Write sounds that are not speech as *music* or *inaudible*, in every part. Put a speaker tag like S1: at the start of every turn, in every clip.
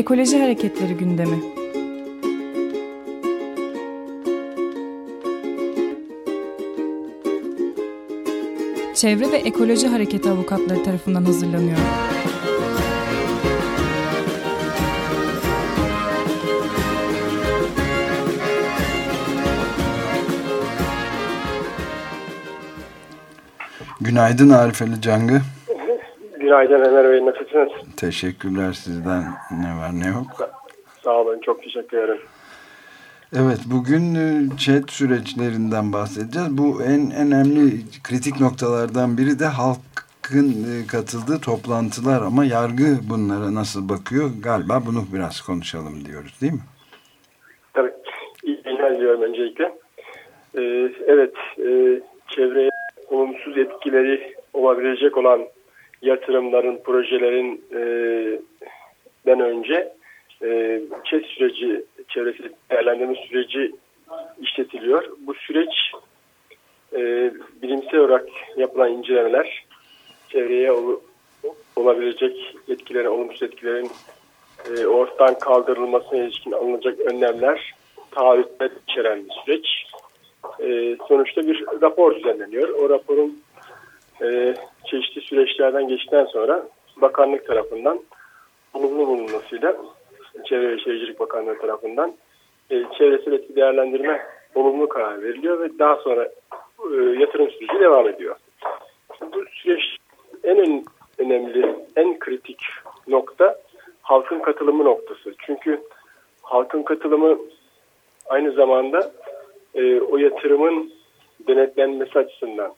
S1: Ekoloji Hareketleri gündemi. Çevre ve Ekoloji Hareketi avukatları tarafından hazırlanıyor.
S2: Günaydın Arif Ali Cangı.
S3: Günaydın Ömer Bey, nasılsınız?
S2: Teşekkürler sizden. Ne var ne yok.
S3: Sağ olun, çok teşekkür ederim.
S2: Evet, bugün e, chat süreçlerinden bahsedeceğiz. Bu en önemli kritik noktalardan biri de halkın e, katıldığı toplantılar ama yargı bunlara nasıl bakıyor? Galiba bunu biraz konuşalım diyoruz değil mi?
S3: Tabii. İyi günler diliyorum öncelikle. Ee, evet, e, çevreye olumsuz etkileri olabilecek olan yatırımların, projelerin e, den önce e, ÇED süreci, çevresi değerlendirme süreci işletiliyor. Bu süreç e, bilimsel olarak yapılan incelemeler çevreye ol, olabilecek etkilerin, olumsuz etkilerin e, ortadan kaldırılmasına ilişkin alınacak önlemler, taahhütler içeren bir süreç. E, sonuçta bir rapor düzenleniyor. O raporun e, çeşitli süreçlerden geçtikten sonra bakanlık tarafından olumlu bulunmasıyla Çevre ve Şehircilik Bakanlığı tarafından e, çevresel etki değerlendirme olumlu karar veriliyor ve daha sonra e, yatırım süreci devam ediyor. Bu süreç en önemli, en kritik nokta halkın katılımı noktası. Çünkü halkın katılımı aynı zamanda e, o yatırımın denetlenmesi açısından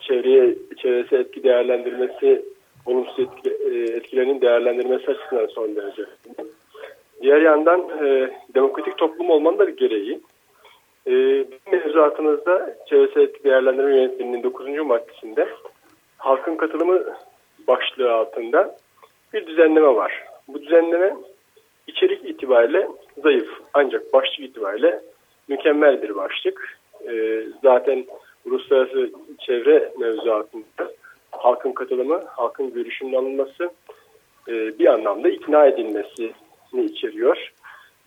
S3: çevreye çevresel etki değerlendirmesi olumsuz etki, e, etkilerinin değerlendirmesi açısından son derece. Diğer yandan e, demokratik toplum olmanın da bir gereği. E, mevzuatımızda çevresel etki değerlendirme yönetmeliğinin 9. maddesinde halkın katılımı başlığı altında bir düzenleme var. Bu düzenleme içerik itibariyle zayıf ancak başlık itibariyle mükemmel bir başlık. E, zaten uluslararası çevre mevzuatında halkın katılımı, halkın görüşünün alınması e, bir anlamda ikna edilmesini içeriyor.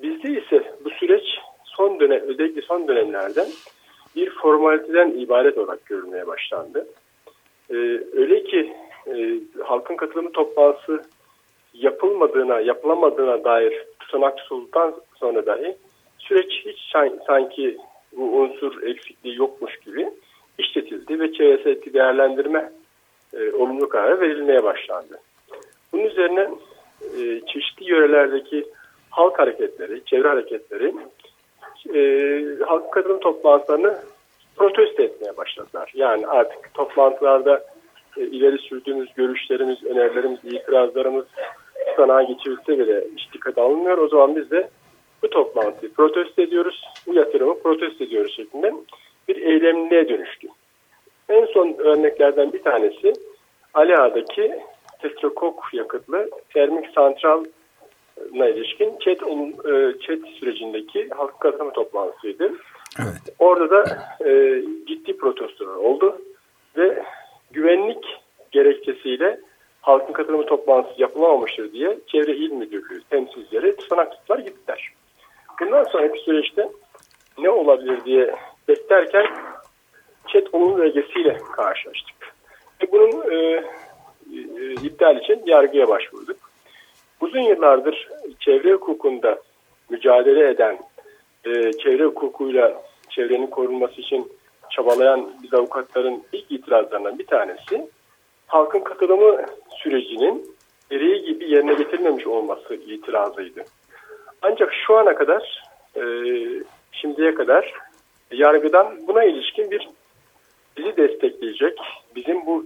S3: Bizde ise bu süreç son dönem, özellikle son dönemlerden bir formaliteden ibaret olarak görülmeye başlandı. E, öyle ki e, halkın katılımı toplantısı yapılmadığına, yapılamadığına dair tutanak tutulduktan sonra dahi süreç hiç sanki bu unsur eksikliği yokmuş gibi işletildi ve çevresel etki değerlendirme e, olumlu kararı verilmeye başlandı. Bunun üzerine e, çeşitli yörelerdeki halk hareketleri, çevre hareketleri e, halk katılım toplantılarını protesto etmeye başladılar. Yani artık toplantılarda e, ileri sürdüğümüz görüşlerimiz, önerilerimiz, itirazlarımız sanağa geçirilse bile hiç dikkat alınmıyor. O zaman biz de bu toplantıyı protesto ediyoruz, bu yatırımı protesto ediyoruz şeklinde bir eylemliğe dönüştü. En son örneklerden bir tanesi Ali Ağa'daki tetrokok yakıtlı termik santralına ilişkin chat, chat sürecindeki halk katılımı toplantısıydı.
S2: Evet.
S3: Orada da e, ciddi protestolar oldu ve güvenlik gerekçesiyle halkın katılımı toplantısı yapılamamıştır diye Çevre İl Müdürlüğü temsilcileri tutanak tuttular gittiler. Bundan sonraki süreçte ne olabilir diye beklerken chat onun ögesiyle karşılaştık. Ve bunun e, e, iptal için yargıya başvurduk. Uzun yıllardır çevre hukukunda mücadele eden, e, çevre hukukuyla çevrenin korunması için çabalayan biz avukatların ilk itirazlarından bir tanesi halkın katılımı sürecinin gereği gibi yerine getirilmemiş olması itirazıydı. Ancak şu ana kadar, e, şimdiye kadar yargıdan buna ilişkin bir bizi destekleyecek, bizim bu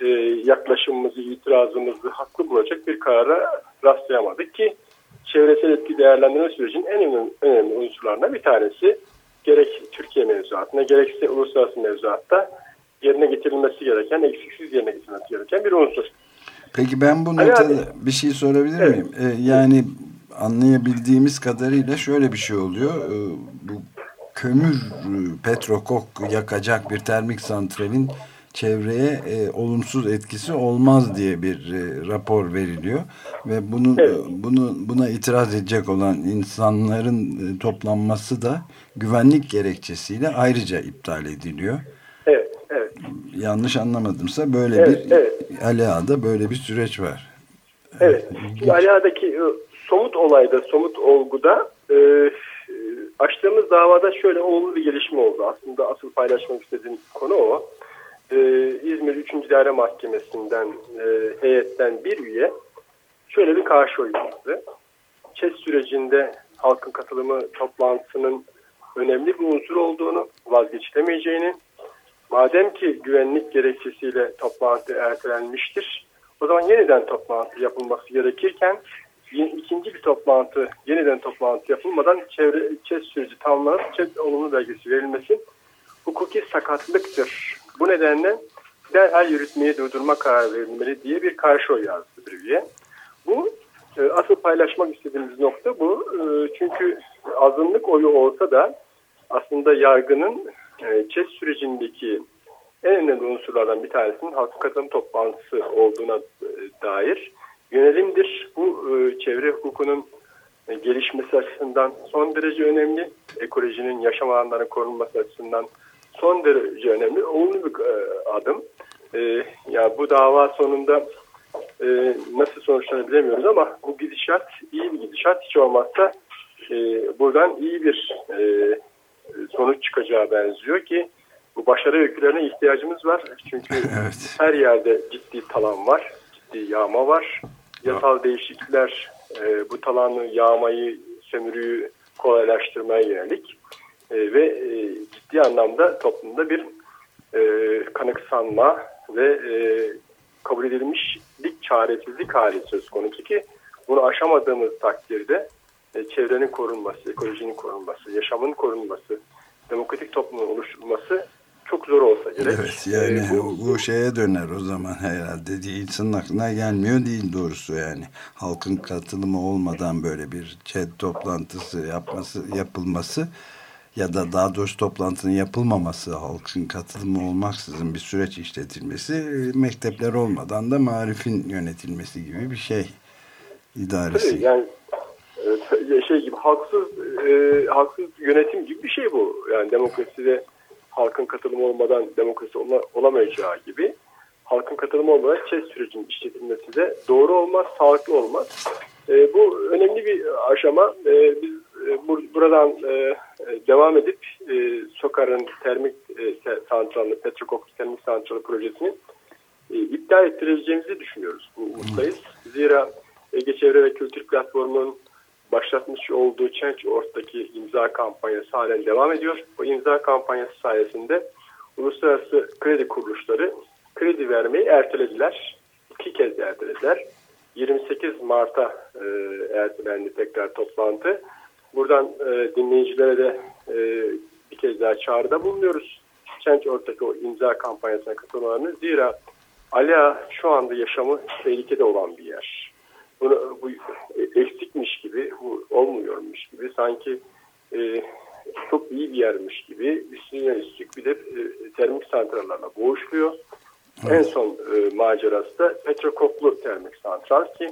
S3: e, yaklaşımımızı, itirazımızı haklı bulacak bir karara rastlayamadık ki çevresel etki değerlendirme sürecinin en önemli, önemli unsurlarından bir tanesi gerek Türkiye mevzuatına gerekse uluslararası mevzuatta yerine getirilmesi gereken, eksiksiz yerine getirilmesi gereken bir unsur.
S2: Peki ben bu noktada bir şey sorabilir evet. miyim? Ee, yani anlayabildiğimiz kadarıyla şöyle bir şey oluyor. Ee, bu kömür petrokok yakacak bir termik santralin çevreye e, olumsuz etkisi olmaz diye bir e, rapor veriliyor ve bunu evet. bunu buna itiraz edecek olan insanların e, toplanması da güvenlik gerekçesiyle ayrıca iptal ediliyor.
S3: Evet, evet.
S2: Yanlış anlamadımsa böyle evet, bir evet. Aliağa'da böyle bir süreç var.
S3: Evet. Aliağa'daki e, somut olayda, somut olguda e, açtığımız davada şöyle olumlu bir gelişme oldu. Aslında asıl paylaşmak istediğim konu o. Ee, İzmir 3. Daire Mahkemesi'nden e, heyetten bir üye şöyle bir karşı oy yaptı. ÇES sürecinde halkın katılımı toplantısının önemli bir unsur olduğunu, vazgeçilemeyeceğini, madem ki güvenlik gerekçesiyle toplantı ertelenmiştir, o zaman yeniden toplantı yapılması gerekirken ikinci bir toplantı, yeniden toplantı yapılmadan çevre ÇED süreci tamamlanıp ÇED olumlu belgesi verilmesi hukuki sakatlıktır. Bu nedenle derhal yürütmeyi durdurma kararı verilmeli diye bir karşı oy yazdı bir üye. Bu e, asıl paylaşmak istediğimiz nokta bu. E, çünkü azınlık oyu olsa da aslında yargının e, ÇED sürecindeki en önemli unsurlardan bir tanesinin halk katılım toplantısı olduğuna e, dair yönelimdir. Bu e, çevre hukukunun e, gelişmesi açısından son derece önemli. Ekolojinin yaşam alanlarının korunması açısından son derece önemli. Olumlu bir e, adım. E, ya bu dava sonunda e, nasıl sonuçlanır bilemiyoruz ama bu gidişat iyi bir gidişat. Hiç olmazsa e, buradan iyi bir e, sonuç çıkacağı benziyor ki bu başarı öykülerine ihtiyacımız var. Çünkü *laughs* evet. her yerde ciddi talan var, ciddi yağma var yasal değişiklikler e, bu talanı yağmayı, sömürüyü kolaylaştırmaya yönelik e, ve e, ciddi anlamda toplumda bir e, kanıksanma ve e, kabul edilmişlik çaresizlik hali söz konusu ki bunu aşamadığımız takdirde e, çevrenin korunması, ekolojinin korunması, yaşamın korunması, demokratik toplumun oluşturulması çok zor olsa gerek.
S2: Evet yani ee, bu, bu şeye döner o zaman herhalde değil. İnsanın aklına gelmiyor değil doğrusu yani. Halkın katılımı olmadan böyle bir chat toplantısı yapması yapılması ya da daha doğrusu toplantının yapılmaması, halkın katılımı olmaksızın bir süreç işletilmesi, mektepler olmadan da marifin yönetilmesi gibi bir şey idaresi.
S3: Tabii yani e, şey gibi halksız e, halksız yönetim gibi bir şey bu. Yani demokraside halkın katılımı olmadan demokrasi olamayacağı gibi halkın katılımı olmadan ÇED sürecinin işletilmesi de doğru olmaz, sağlıklı olmaz. E, bu önemli bir aşama. E, biz e, bur buradan e, e devam edip e, Sokar'ın termik e, santralını, Petrokok termik santralı projesini e, iptal ettireceğimizi düşünüyoruz. Bu. Zira Ege Çevre ve Kültür Platformu'nun başlatmış olduğu Change.org'daki imza kampanyası halen devam ediyor. Bu imza kampanyası sayesinde uluslararası kredi kuruluşları kredi vermeyi ertelediler. İki kez ertelediler. 28 Mart'a e, ertelendi tekrar toplantı. Buradan e, dinleyicilere de e, bir kez daha çağrıda bulunuyoruz. Change.org'daki o imza kampanyasına katılmalarını. Zira Ala şu anda yaşamı tehlikede olan bir yer bunu, bu eksikmiş gibi, bu olmuyormuş gibi sanki e, çok iyi bir yermiş gibi üstüne üstlük bir de e, termik santrallarla boğuşluyor. Evet. En son e, macerası da Petrokoklu termik santral ki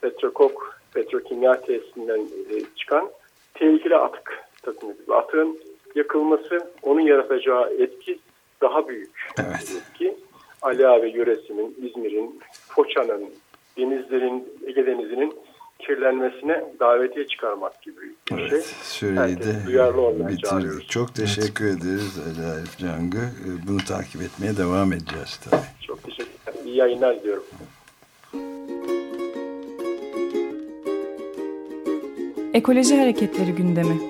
S3: Petrokok petrokimya tesisinden e, çıkan tehlikeli atık takımı. Atığın yakılması onun yaratacağı etki daha büyük.
S2: Evet.
S3: Etki Ali abi yöresinin, İzmir'in, Foça'nın, denizlerin, Ege Denizi'nin kirlenmesine davetiye çıkarmak gibi bir evet, şey.
S2: Süreyi de bitirdik. Çok teşekkür evet. ederiz Ali Arif Cangı. Ee, bunu takip etmeye devam edeceğiz tabii.
S3: Çok teşekkür ederim. İyi yayınlar diliyorum.
S1: Ekoloji Hareketleri gündemi.